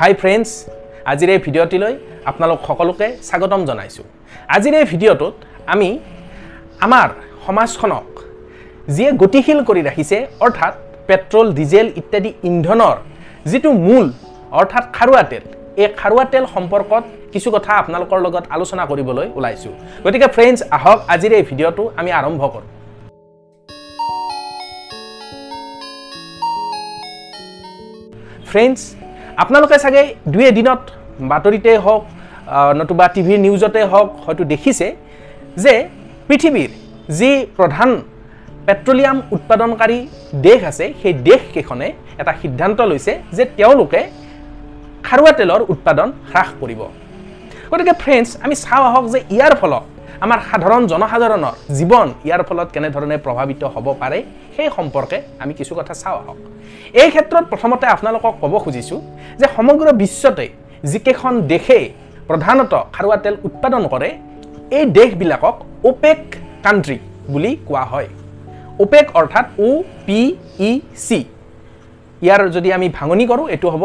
হাই friends আজিৰ এই ভিডিঅ'টিলৈ আপোনালোক সকলোকে স্বাগতম জনাইছোঁ। আজিৰ এই ভিডিঅ'টোত আমি আমাৰ সমাজখনক যিয়ে গতিশীল কৰি ৰাখিছে অৰ্থাৎ পেট্ৰল ডিজেল ইত্যাদি ইন্ধনৰ যিটো মূল অৰ্থাৎ খাৰুৱা তেল এই খাৰুৱা তেল সম্পৰ্কত কিছু কথা আপোনালোকৰ লগত আলোচনা কৰিবলৈ ওলাইছোঁ। গতিকে ফ্ৰেণ্ডছ আহক আজিৰ এই ভিডিঅ'টো আমি আৰম্ভ কৰোঁ। ফ্ৰেণ্ডছ আপোনালোকে চাগে দুই এদিনত বাতৰিতে হওক নতুবা টিভিৰ নিউজতে হওক হয়তো দেখিছে যে পৃথিৱীৰ যি প্ৰধান পেট্ৰলিয়াম উৎপাদনকাৰী দেশ আছে সেই দেশকেইখনে এটা সিদ্ধান্ত লৈছে যে তেওঁলোকে খাৰুৱা তেলৰ উৎপাদন হ্ৰাস কৰিব। গতিকে ফ্ৰেণ্ডছ আমি চাওঁ আহক যে ইয়াৰ ফলত আমাৰ সাধাৰণ জনসাধাৰণৰ জীৱন ইয়াৰ ফলত কেনেধৰণে প্ৰভাৱিত হ'ব পাৰে সেই সম্পৰ্কে আমি কিছু কথা চাওঁ আহক। এই ক্ষেত্ৰত প্ৰথমতে আপোনালোকক ক'ব খুজিছোঁ যে সমগ্ৰ বিশ্বতে যিকেইখন দেশে প্ৰধানত খাৰুৱা তেল উৎপাদন কৰে এই দেশবিলাকক অপেক কাণ্ট্ৰি বুলি কোৱা হয়। অপেক অৰ্থাৎ অ' পি ই চি ইয়াৰ যদি আমি ভাঙনি কৰোঁ এইটো হ'ব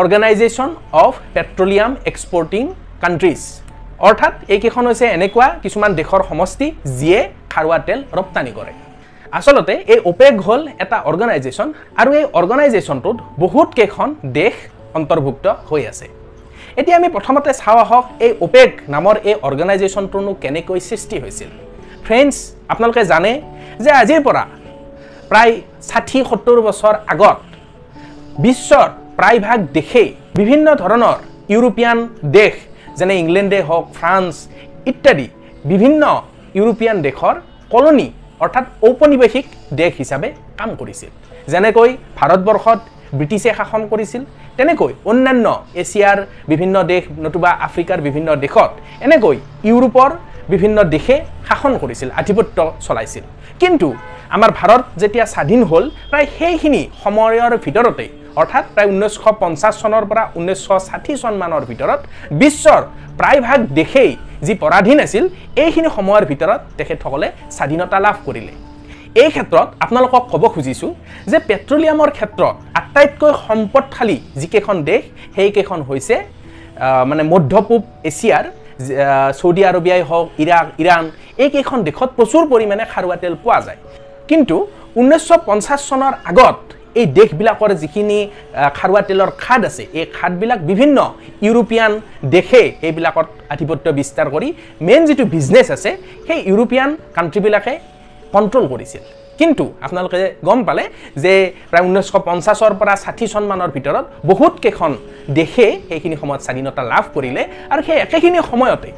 Organisation of Petroleum Exporting Countries অৰ্থাৎ এইকেইখন হৈছে এনেকুৱা কিছুমান দেশৰ সমষ্টি যিয়ে খাৰুৱা তেল ৰপ্তানি কৰে। আচলতে এই অপেক হ'ল এটা অৰ্গেনাইজেশ্যন আৰু এই অৰ্গেনাইজেশ্যনটোত বহুত কেইখন দেশ অন্তৰ্ভুক্ত হৈ আছে। এতিয়া আমি প্ৰথমতে চাওঁ আহক এই অপেক নামৰ এই অৰ্গেনাইজেশ্যনটোনো কেনেকৈ সৃষ্টি হৈছিল। ফ্ৰেণ্ডছ আপোনালোকে জানে যে আজিৰ পৰা প্ৰায় ষাঠি সত্তৰ বছৰ আগত বিশ্বৰ প্ৰায়ভাগ দেশেই বিভিন্ন ধৰণৰ ইউৰোপীয়ান দেশ যেনে ইংলেণ্ডে হওক ফ্ৰান্স ইত্যাদি বিভিন্ন ইউৰোপীয়ান দেশৰ কলনী অৰ্থাৎ ঔপনিৱেশিক দেশ হিচাপে কাম কৰিছিল। যেনেকৈ ভাৰতবৰ্ষত ব্ৰিটিছে শাসন কৰিছিল তেনেকৈ অন্যান্য এছিয়াৰ বিভিন্ন দেশ নতুবা আফ্ৰিকাৰ বিভিন্ন দেশত এনেকৈ ইউৰোপৰ বিভিন্ন দেশে শাসন কৰিছিল আধিপত্য চলাইছিল। কিন্তু আমাৰ ভাৰত যেতিয়া স্বাধীন হ'ল প্ৰায় সেইখিনি সময়ৰ ভিতৰতে অৰ্থাৎ প্ৰায় ঊনৈছশ পঞ্চাছ চনৰ পৰা ঊনৈছশ ষাঠি চনমানৰ ভিতৰত বিশ্বৰ প্ৰায়ভাগ দেশেই যি পৰাধীন আছিল এইখিনি সময়ৰ ভিতৰত তেখেতসকলে স্বাধীনতা লাভ কৰিলে। এই ক্ষেত্ৰত আপোনালোকক ক'ব খুজিছোঁ যে পেট্ৰলিয়ামৰ ক্ষেত্ৰত আটাইতকৈ সম্পদশালী যিকেইখন দেশ সেইকেইখন হৈছে মানে মধ্য পূব এছিয়াৰ চৌদি আৰবিয়াই হওক ইৰাক ইৰাণ এইকেইখন দেশত প্ৰচুৰ পৰিমাণে খাৰুৱা তেল পোৱা যায়। কিন্তু ঊনৈছশ পঞ্চাছ চনৰ আগত এই দেশবিলাকৰ যিখিনি খাৰুৱা তেলৰ খাদ আছে এই খাদবিলাক বিভিন্ন ইউৰোপীয়ান দেশে এইবিলাকত আধিপত্য বিস্তাৰ কৰি মেইন যিটো বিজনেছ আছে সেই ইউৰোপীয়ান কাণ্ট্ৰিবিলাকে কণ্ট্ৰল কৰিছিল। কিন্তু আপোনালোকে গম পালে যে প্ৰায় ঊনৈছশ পঞ্চাছৰ পৰা ষাঠি চনমানৰ ভিতৰত বহুত কেইখন দেশে সেইখিনি সময়ত স্বাধীনতা লাভ কৰিলে আৰু সেই একেখিনি সময়তে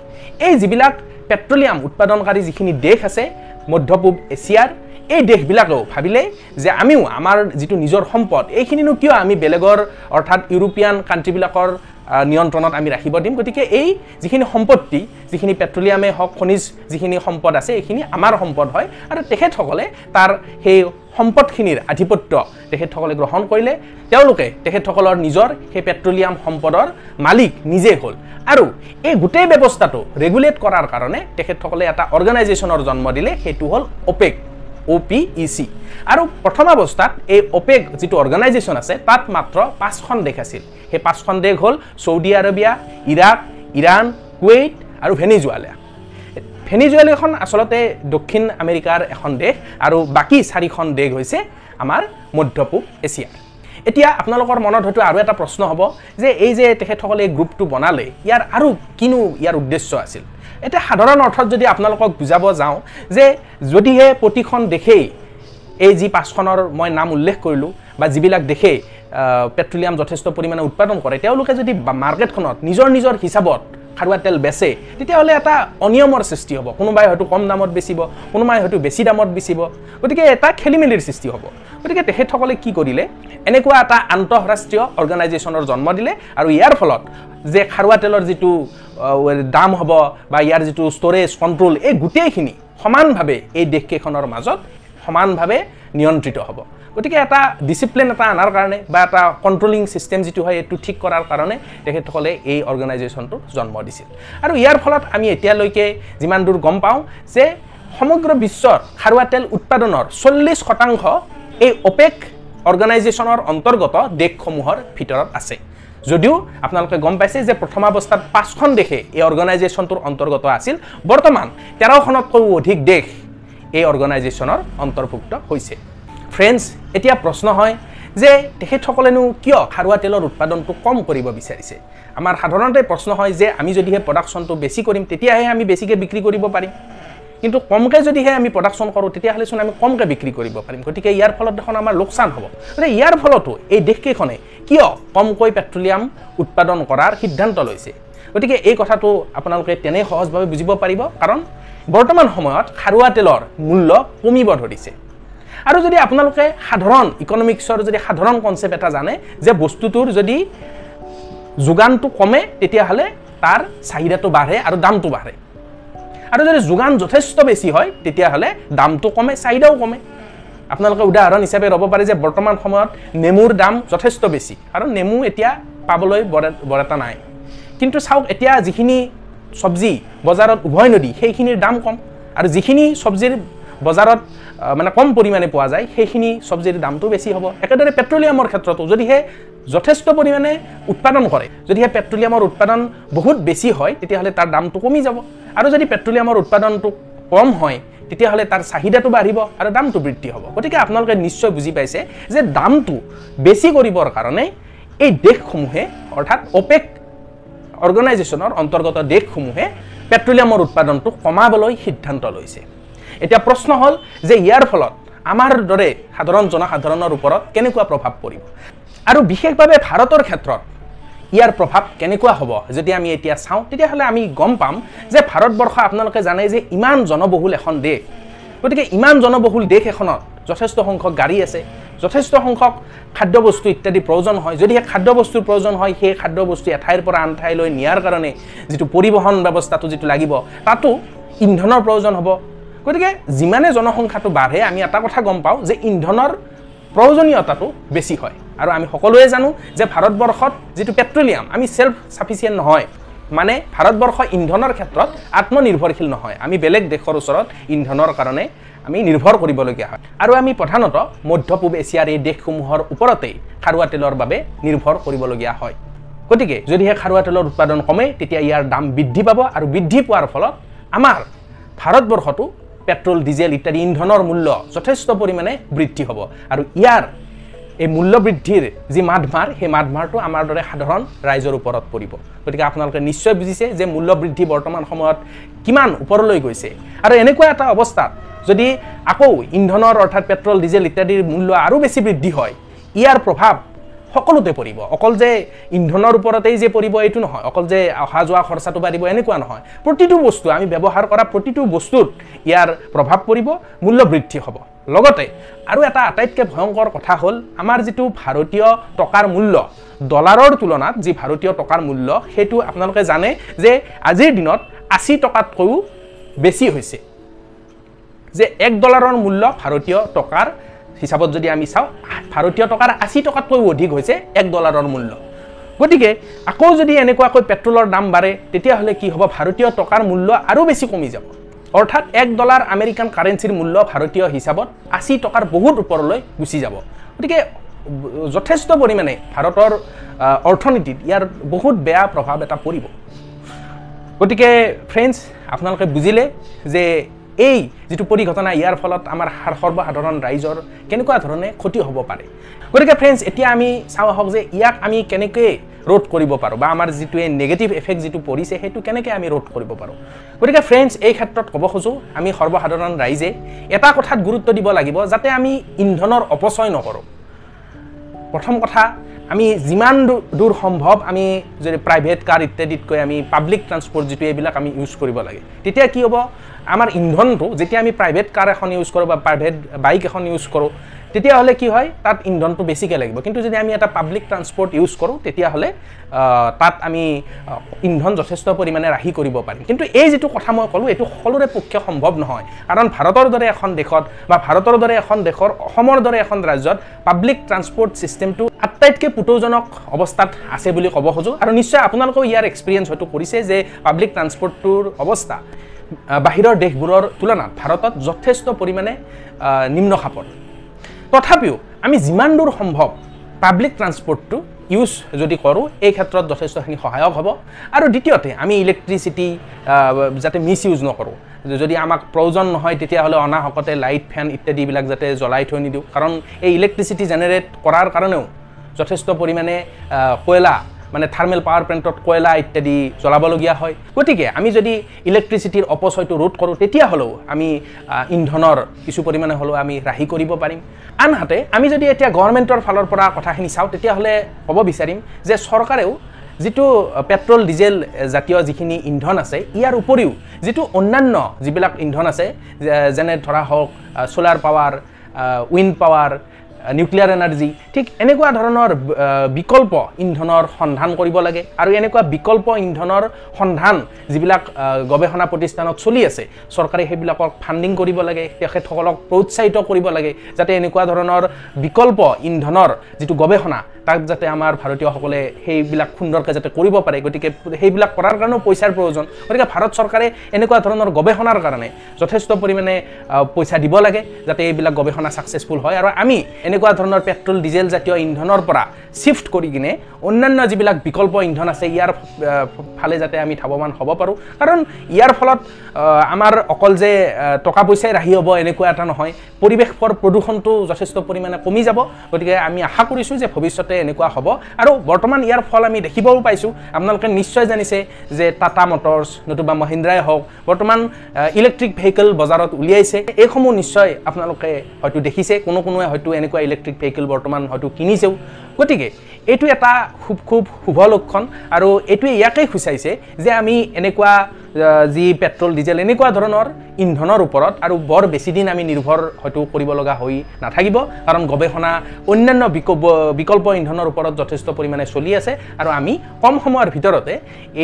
এই যিবিলাক পেট্ৰলিয়াম উৎপাদনকাৰী যিখিনি দেশ আছে মধ্য পূব এছিয়াৰ এই দেশবিলাকেও ভাবিলে যে আমিও আমাৰ যিটো নিজৰ সম্পদ এইখিনিনো কিয় আমি বেলেগৰ অৰ্থাৎ ইউৰোপীয়ান কাণ্ট্ৰিবিলাকৰ নিয়ন্ত্ৰণত আমি ৰাখিব দিম? গতিকে এই যিখিনি সম্পত্তি যিখিনি পেট্ৰলিয়ামে হওক খনিজ যিখিনি সম্পদ আছে এইখিনি আমাৰ সম্পদ হয়। আৰু তেখেতসকলে তাৰ সেই সম্পদখিনিৰ আধিপত্য তেখেতসকলে গ্ৰহণ কৰিলে। তেওঁলোকে তেখেতসকলৰ নিজৰ সেই পেট্ৰলিয়াম সম্পদৰ মালিক নিজে হ'ল। আৰু এই গোটেই ব্যৱস্থাটো ৰেগুলেট কৰাৰ কাৰণে তেখেতসকলে এটা অৰ্গেনাইজেশ্যনৰ জন্ম দিলে সেইটো হ'ল OPEC O' P E C আৰু প্ৰথম অৱস্থাত এই অপেক যিটো অৰ্গেনাইজেশ্যন আছে তাত মাত্ৰ পাঁচখন দেশ আছিল। সেই পাঁচখন দেশ হ'ল Saudi Arabia Iraq Iran Kuwait আৰু ভেনিজুৱালা। ভেনিজুৱালাখন আচলতে দক্ষিণ আমেৰিকাৰ এখন দেশ আৰু বাকী চাৰিখন দেশ হৈছে আমাৰ মধ্য পূব এছিয়াৰ। এতিয়া আপোনালোকৰ মনত হয়তো আৰু এটা প্ৰশ্ন হ'ব যে এই যে তেখেতসকলে এই গ্ৰুপটো বনালে ইয়াৰ আৰু কিনো ইয়াৰ উদ্দেশ্য আছিল? এতিয়া সাধাৰণ অৰ্থত যদি আপোনালোকক বুজাব যাওঁ যে যদিহে প্ৰতিখন দেশেই এই যি পাঁচখনৰ মই নাম উল্লেখ কৰিলোঁ বা যিবিলাক দেশেই পেট্ৰলিয়াম যথেষ্ট পৰিমাণে উৎপাদন কৰে তেওঁলোকে যদি মাৰ্কেটখনত নিজৰ নিজৰ হিচাপত খাৰুৱা তেল বেচে তেতিয়াহ'লে এটা অনিয়মৰ সৃষ্টি হ'ব। কোনোবাই হয়তো কম দামত বেচিব কোনোবাই হয়তো বেছি দামত বেচিব। গতিকে এটা খেলি মেলিৰ সৃষ্টি হ'ব। গতিকে তেখেতসকলে কি কৰিলে? এনেকুৱা এটা আন্তঃৰাষ্ট্ৰীয় অৰ্গেনাইজেশ্যনৰ জন্ম দিলে আৰু ইয়াৰ ফলত যে খাৰুৱা তেলৰ যিটো দাম হ'ব বা ইয়াৰ যিটো ষ্ট'ৰেজ কণ্ট্ৰল এই গোটেইখিনি সমানভাৱে এই দেশকেইখনৰ মাজত সমানভাৱে নিয়ন্ত্ৰিত হ'ব। গতিকে এটা ডিচিপ্লিন এটা অনাৰ কাৰণে বা এটা কণ্ট্ৰলিং ছিষ্টেম যিটো হয় এইটো ঠিক কৰাৰ কাৰণে তেখেতসকলে এই অৰ্গেনাইজেশ্যনটো জন্ম দিছিল। আৰু ইয়াৰ ফলত আমি এতিয়ালৈকে যিমান দূৰ গম পাওঁ যে সমগ্ৰ বিশ্বৰ খাৰুৱা তেল উৎপাদনৰ চল্লিছ শতাংশ এই অপেক অৰ্গেনাইজেশ্যনৰ অন্তৰ্গত দেশসমূহৰ ভিতৰত আছে। যদিও আপোনালোকে গম পাইছে যে প্ৰথমাৱস্থাত পাঁচখন দেশে এই অৰ্গেনাইজেশ্যনটোৰ অন্তৰ্গত আছিল বৰ্তমান তেৰখনতকৈও অধিক দেশ এই অৰ্গেনাইজেশ্যনৰ অন্তৰ্ভুক্ত হৈছে। ফ্ৰেণ্ডছ এতিয়া প্ৰশ্ন হয় যে তেখেতসকলেনো কিয় খাৰুৱা তেলৰ উৎপাদনটো কম কৰিব বিচাৰিছে? আমাৰ সাধাৰণতে প্ৰশ্ন হয় যে আমি যদিহে প্ৰডাকশ্যনটো বেছি কৰিম তেতিয়াহে আমি বেছিকৈ বিক্ৰী কৰিব পাৰিম। কিন্তু কমকৈ যদিহে আমি প্ৰডাকশ্যন কৰোঁ তেতিয়াহ'লেচোন আমি কমকৈ বিক্ৰী কৰিব পাৰিম। গতিকে ইয়াৰ ফলত দেখোন আমাৰ লোকচান হ'ব। গতিকে ইয়াৰ ফলতো এই দেশকেইখনে কিয় কমকৈ পেট্ৰলিয়াম উৎপাদন কৰাৰ সিদ্ধান্ত লৈছে? গতিকে এই কথাটো আপোনালোকে তেনেই সহজভাৱে বুজিব পাৰিব। কাৰণ বৰ্তমান সময়ত খাৰুৱা তেলৰ মূল্য কমিব ধৰিছে। আৰু যদি আপোনালোকে সাধাৰণ ইকনমিক্সৰ যদি সাধাৰণ কনচেপ্ট এটা জানে যে বস্তুটোৰ যদি যোগানটো কমে তেতিয়াহ'লে তাৰ চাহিদাটো বাঢ়ে আৰু দামটো বাঢ়ে। আৰু যদি যোগান যথেষ্ট বেছি হয় তেতিয়াহ'লে দামটো কমে চাহিদাও কমে। আপোনালোকে উদাহৰণ হিচাপে ৰ'ব পাৰে যে বৰ্তমান সময়ত নেমুৰ দাম যথেষ্ট বেছি আৰু নেমু এতিয়া পাবলৈ বৰ বৰ এটা নাই। কিন্তু চাওক এতিয়া যিখিনি চব্জি বজাৰত উভয় নদী সেইখিনিৰ দাম কম। আৰু যিখিনি চব্জিৰ বজাৰত মানে কম পৰিমাণে পোৱা যায় সেইখিনি চব্জিৰ দামটো বেছি হ'ব। একেদৰে পেট্ৰলিয়ামৰ ক্ষেত্ৰতো যদিহে যথেষ্ট পৰিমাণে উৎপাদন কৰে যদিহে পেট্ৰলিয়ামৰ উৎপাদন বহুত বেছি হয় তেতিয়াহ'লে তাৰ দামটো কমি যাব। আৰু যদি পেট্ৰলিয়ামৰ উৎপাদনটো কম হয় তেতিয়াহ'লে তাৰ চাহিদাটো বাঢ়িব আৰু দামটো বৃদ্ধি হ'ব। গতিকে আপোনালোকে নিশ্চয় বুজি পাইছে যে দামটো বেছি কৰিবৰ কাৰণে এই দেশসমূহে অৰ্থাৎ অপেক অৰ্গেনাইজেশ্যনৰ অন্তৰ্গত দেশসমূহে পেট্ৰলিয়ামৰ উৎপাদনটো কমাবলৈ সিদ্ধান্ত লৈছে। এতিয়া প্ৰশ্ন হ'ল যে ইয়াৰ ফলত আমাৰ দৰে সাধাৰণ জনসাধাৰণৰ ওপৰত কেনেকুৱা প্ৰভাৱ পৰিব? আৰু বিশেষভাৱে ভাৰতৰ ক্ষেত্ৰত ইয়াৰ প্ৰভাৱ কেনেকুৱা হ'ব যদি আমি এতিয়া চাওঁ তেতিয়াহ'লে আমি গম পাম যে ভাৰতবৰ্ষ আপোনালোকে জানে যে ইমান জনবহুল এখন দেশ। গতিকে ইমান জনবহুল দেশ এখনত যথেষ্ট সংখ্যক গাড়ী আছে যথেষ্ট সংখ্যক খাদ্যবস্তু ইত্যাদি প্ৰয়োজন হয়। যদিহে খাদ্যবস্তুৰ প্ৰয়োজন হয় সেই খাদ্যবস্তু এঠাইৰ পৰা আন ঠাইলৈ নিয়াৰ কাৰণে যিটো পৰিবহণ ব্যৱস্থাটো যিটো লাগিব তাতো ইন্ধনৰ প্ৰয়োজন হ'ব। গতিকে যিমানে জনসংখ্যাটো বাঢ়ে আমি এটা কথা গম পাওঁ যে ইন্ধনৰ প্ৰয়োজনীয়তাটো বেছি হয়। আৰু আমি সকলোৱে জানো যে ভাৰতবৰ্ষত যিটো পেট্ৰলিয়াম আমি ছেল্ফ ছাফিচিয়েণ্ট নহয়। মানে ভাৰতবৰ্ষ ইন্ধনৰ ক্ষেত্ৰত আত্মনিৰ্ভৰশীল নহয়। আমি বেলেগ দেশৰ ওচৰত ইন্ধনৰ কাৰণে আমি নিৰ্ভৰ কৰিবলগীয়া হয়। আৰু আমি প্ৰধানত মধ্য পূব এছিয়াৰ এই দেশসমূহৰ ওপৰতেই খাৰুৱা তেলৰ বাবে নিৰ্ভৰ কৰিবলগীয়া হয়। গতিকে যদিহে খাৰুৱা তেলৰ উৎপাদন কমে তেতিয়া ইয়াৰ দাম বৃদ্ধি পাব আৰু বৃদ্ধি পোৱাৰ ফলত আমাৰ ভাৰতবৰ্ষটো পেট্ৰল ডিজেল ইত্যাদি ইন্ধনৰ মূল্য যথেষ্ট পৰিমাণে বৃদ্ধি হ'ব। আৰু ইয়াৰ এই মূল্য বৃদ্ধিৰ যি মাধমাৰ সেই মাধমাৰটো আমাৰ দৰে সাধাৰণ ৰাইজৰ ওপৰত পৰিব। গতিকে আপোনালোকে নিশ্চয় বুজিছে যে মূল্য বৃদ্ধি বৰ্তমান সময়ত কিমান ওপৰলৈ গৈছে। আৰু এনেকুৱা এটা অৱস্থাত যদি আকৌ ইন্ধনৰ অৰ্থাৎ পেট্ৰল ডিজেল ইত্যাদিৰ মূল্য আৰু বেছি বৃদ্ধি হয় ইয়াৰ প্ৰভাৱ সকলোতে পৰিব। অকল যে ইন্ধনৰ ওপৰতেই যে পৰিব এইটো নহয়। অকল যে অহা যোৱা খৰচাটো বাঢ়িব এনেকুৱা নহয়। প্ৰতিটো বস্তু আমি ব্যৱহাৰ কৰা প্ৰতিটো বস্তুত ইয়াৰ প্ৰভাৱ পৰিব মূল্য বৃদ্ধি হ'ব। লগতে আৰু এটা আটাইতকৈ ভয়ংকৰ কথা হ'ল আমাৰ যিটো ভাৰতীয় টকাৰ মূল্য ডলাৰৰ তুলনাত যি ভাৰতীয় টকাৰ মূল্য সেইটো আপোনালোকে জানে যে আজিৰ দিনত আশী টকাতকৈও বেছি হৈছে। যে এক ডলাৰৰ মূল্য ভাৰতীয় টকাৰ হিচাপত যদি আমি চাওঁ ভাৰতীয় টকাৰ আশী টকাতকৈও অধিক হৈছে এক ডলাৰৰ মূল্য। গতিকে আকৌ যদি এনেকুৱাকৈ পেট্ৰলৰ দাম বাঢ়ে তেতিয়াহ'লে কি হ'ব? ভাৰতীয় টকাৰ মূল্য আৰু বেছি কমি যাব। অৰ্থাৎ এক ডলাৰ আমেৰিকান কাৰেঞ্চিৰ মূল্য ভাৰতীয় হিচাপত আশী টকাৰ বহুত ওপৰলৈ গুচি যাব। গতিকে যথেষ্ট পৰিমাণে ভাৰতৰ অৰ্থনীতিত ইয়াৰ বহুত বেয়া প্ৰভাৱ এটা পৰিব। গতিকে ফ্ৰেণ্ডছ আপোনালোকে বুজিলে যে এই যিটো পৰিঘটনা ইয়াৰ ফলত আমাৰ সৰ্বসাধাৰণ ৰাইজৰ কেনেকুৱা ধৰণে ক্ষতি হ'ব পাৰে? গতিকে ফ্ৰেণ্ডছ এতিয়া আমি চাওঁ আহক যে ইয়াক আমি কেনেকৈ ৰোধ কৰিব পাৰোঁ বা আমাৰ যিটো এই নেগেটিভ এফেক্ট যিটো পৰিছে সেইটো কেনেকৈ আমি ৰোধ কৰিব পাৰোঁ? গতিকে ফ্ৰেণ্ডছ এই ক্ষেত্ৰত ক'ব খোজোঁ আমি সৰ্বসাধাৰণ ৰাইজে এটা কথাত গুৰুত্ব দিব লাগিব যাতে আমি ইন্ধনৰ অপচয় নকৰোঁ। প্ৰথম কথা আমি যিমান দূৰ সম্ভৱ আমি যদি প্ৰাইভেট কাৰ ইত্যাদিতকৈ আমি পাব্লিক ট্ৰান্সপৰ্ট যিটো এইবিলাক আমি ইউজ কৰিব লাগে তেতিয়া কি হ'ব? আমাৰ ইন্ধনটো যেতিয়া আমি প্ৰাইভেট কাৰ এখন ইউজ কৰোঁ বা প্ৰাইভেট বাইক এখন ইউজ কৰোঁ তেতিয়াহ'লে কি হয়? তাত ইন্ধনটো বেছিকৈ লাগিব। কিন্তু যদি আমি এটা পাব্লিক ট্ৰান্সপৰ্ট ইউজ কৰোঁ তেতিয়াহ'লে তাত আমি ইন্ধন যথেষ্ট পৰিমাণে ৰাহি কৰিব পাৰিম। কিন্তু এই যিটো কথা মই ক'লোঁ এইটো সকলোৰে পক্ষে সম্ভৱ নহয়। কাৰণ ভাৰতৰ দৰে এখন দেশত বা ভাৰতৰ দৰে এখন দেশৰ অসমৰ দৰে এখন ৰাজ্যত পাব্লিক ট্ৰান্সপৰ্ট ছিষ্টেমটো আটাইতকৈ পুতৌজনক অৱস্থাত আছে বুলি ক'ব খোজোঁ। আৰু নিশ্চয় আপোনালোকেও ইয়াৰ এক্সপিৰিয়েঞ্চ হয়তো কৰিছে যে পাব্লিক ট্ৰান্সপৰ্টটোৰ অৱস্থা। বাহিৰৰ দেশবোৰৰ তুলনাত ভাৰতত যথেষ্ট পৰিমাণে নিম্ন খাপত তথাপিও আমি যিমান দূৰ সম্ভৱ পাব্লিক ট্ৰান্সপৰ্টটো ইউজ যদি কৰোঁ এই ক্ষেত্ৰত যথেষ্টখিনি সহায়ক হ'ব। আৰু দ্বিতীয়তে আমি ইলেক্ট্ৰিচিটি যাতে মিছ ইউজ নকৰোঁ। যদি আমাক প্ৰয়োজন নহয় তেতিয়াহ'লে অনাহকতে লাইট ফেন ইত্যাদিবিলাক যাতে জ্বলাই থৈ নিদিওঁ। কাৰণ এই ইলেক্ট্ৰিচিটি জেনেৰেট কৰাৰ কাৰণেও যথেষ্ট পৰিমাণে কয়লা মানে থাৰ্মেল পাৱাৰ প্লেণ্টত কয়লা ইত্যাদি জ্বলাবলগীয়া হয়। গতিকে আমি যদি ইলেক্ট্ৰিচিটিৰ অপচয়টো ৰোধ কৰোঁ তেতিয়াহ'লেও আমি ইন্ধনৰ কিছু পৰিমাণে হ'লেও আমি ৰাহি কৰিব পাৰিম। আনহাতে আমি যদি এতিয়া গভৰ্ণমেণ্টৰ ফালৰ পৰা কথাখিনি চাওঁ তেতিয়াহ'লে ক'ব বিচাৰিম যে চৰকাৰেও যিটো পেট্ৰল ডিজেল জাতীয় যিখিনি ইন্ধন আছে ইয়াৰ উপৰিও যিটো অন্যান্য যিবিলাক ইন্ধন আছে যেনে ধৰা হওক solar power wind power nuclear energy ঠিক এনেকুৱা ধৰণৰ বিকল্প ইন্ধনৰ সন্ধান কৰিব লাগে। আৰু এনেকুৱা বিকল্প ইন্ধনৰ সন্ধান যিবিলাক গৱেষণা প্ৰতিষ্ঠানত চলি আছে চৰকাৰে সেইবিলাকক ফাণ্ডিং কৰিব লাগে তেখেতসকলক প্ৰোৎসাহিত কৰিব লাগে যাতে এনেকুৱা ধৰণৰ বিকল্প ইন্ধনৰ যিটো গৱেষণা তাক যাতে আমাৰ ভাৰতীয়সকলে সেইবিলাক সুন্দৰকৈ যাতে কৰিব পাৰে গতিকে সেইবিলাক কৰাৰ কাৰণেও পইচাৰ প্ৰয়োজন। গতিকে ভাৰত চৰকাৰে এনেকুৱা ধৰণৰ গৱেষণাৰ কাৰণে যথেষ্ট পৰিমাণে পইচা দিব লাগে যাতে এইবিলাক গৱেষণা ছাকচেছফুল হয়। আৰু আমি এনেকুৱা ধৰণৰ পেট্ৰল ডিজেল জাতীয় ইন্ধনৰ পৰা শ্বিফ্ট কৰি কিনে অন্যান্য যিবিলাক বিকল্প ইন্ধন আছে ইয়াৰ ফালে যাতে আমি ধাৱমান হ'ব পাৰোঁ। কাৰণ ইয়াৰ ফলত আমাৰ অকল যে টকা পইচাই ৰাহি হ'ব এনেকুৱা এটা নহয় পৰিৱেশৰ প্ৰদূষণটো যথেষ্ট পৰিমাণে কমি যাব। গতিকে আমি আশা কৰিছোঁ যে ভৱিষ্যতে এনেকুৱা হ'ব। আৰু বৰ্তমান ইয়াৰ ফল আমি দেখিবও পাইছোঁ। আপোনালোকে নিশ্চয় জানিছে যে টাটা মটৰ্ছ নতুবা মহিন্দ্ৰাই হওক বৰ্তমান ইলেক্ট্ৰিক ভেহিকেল বজাৰত উলিয়াইছে। এইসমূহ নিশ্চয় আপোনালোকে হয়তো দেখিছে। কোনো কোনোৱে হয়তো এনেকুৱা ইলেক্ট্ৰিক ভেহিকেল বৰ্তমান হয়তো কিনিছেও। গতিকে এইটো এটা খুব খুব শুভ লক্ষণ আৰু এইটোৱে ইয়াকেই সূচাইছে যে আমি এনেকুৱা যি পেট্ৰল ডিজেল এনেকুৱা ধৰণৰ ইন্ধনৰ ওপৰত আৰু বৰ বেছিদিন আমি নিৰ্ভৰ হয়তো কৰিব লগা হৈ নাথাকিব। কাৰণ গৱেষণা অন্যান্য বিকল্প বিকল্প ইন্ধনৰ ওপৰত যথেষ্ট পৰিমাণে চলি আছে আৰু আমি কম সময়ৰ ভিতৰতে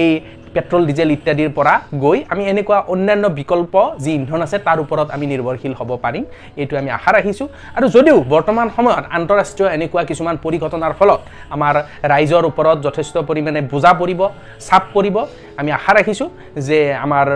এই পেট্ৰল ডিজেল ইত্যাদিৰ পৰা গৈ আমি এনেকুৱা অন্যান্য বিকল্প যি ইন্ধন আছে তাৰ ওপৰত আমি নিৰ্ভৰশীল হ'ব পাৰিম। এইটো আমি আশা ৰাখিছোঁ। আৰু যদিও বৰ্তমান সময়ত আন্তঃৰাষ্ট্ৰীয় এনেকুৱা কিছুমান পৰিঘটনাৰ ফলত আমাৰ ৰাইজৰ ওপৰত যথেষ্ট পৰিমাণে বোজা পৰিব চাপ পৰিব আমি আশা ৰাখিছোঁ যে আমাৰ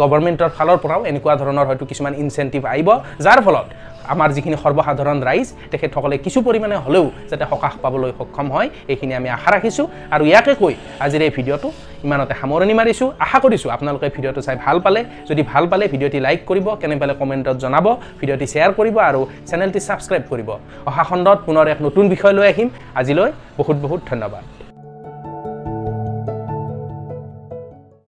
গভৰ্ণমেণ্টৰ ফালৰ পৰাও এনেকুৱা ধৰণৰ হয়তো কিছুমান ইনচেণ্টিভ আহিব যাৰ ফলত আমাৰ যিখিনি সৰ্বসাধাৰণ ৰাইজ তেখেতসকলে কিছু পৰিমাণে হ'লেও যাতে সকাহ পাবলৈ সক্ষম হয় এইখিনি আমি আশা ৰাখিছোঁ। আৰু ইয়াকে কৈ আজিৰ এই ভিডিঅ'টো ইমানতে সামৰণি মাৰিছোঁ। আশা কৰিছোঁ আপোনালোকে ভিডিঅ'টো চাই ভাল পালে। যদি ভাল পালে ভিডিঅ'টি লাইক কৰিব কেনে পালে কমেণ্টত জনাব ভিডিঅ'টি শ্বেয়াৰ কৰিব আৰু চেনেলটি ছাবস্ক্ৰাইব কৰিব। অহা খণ্ডত পুনৰ এক নতুন বিষয় লৈ আহিম। আজিলৈ বহুত বহুত ধন্যবাদ।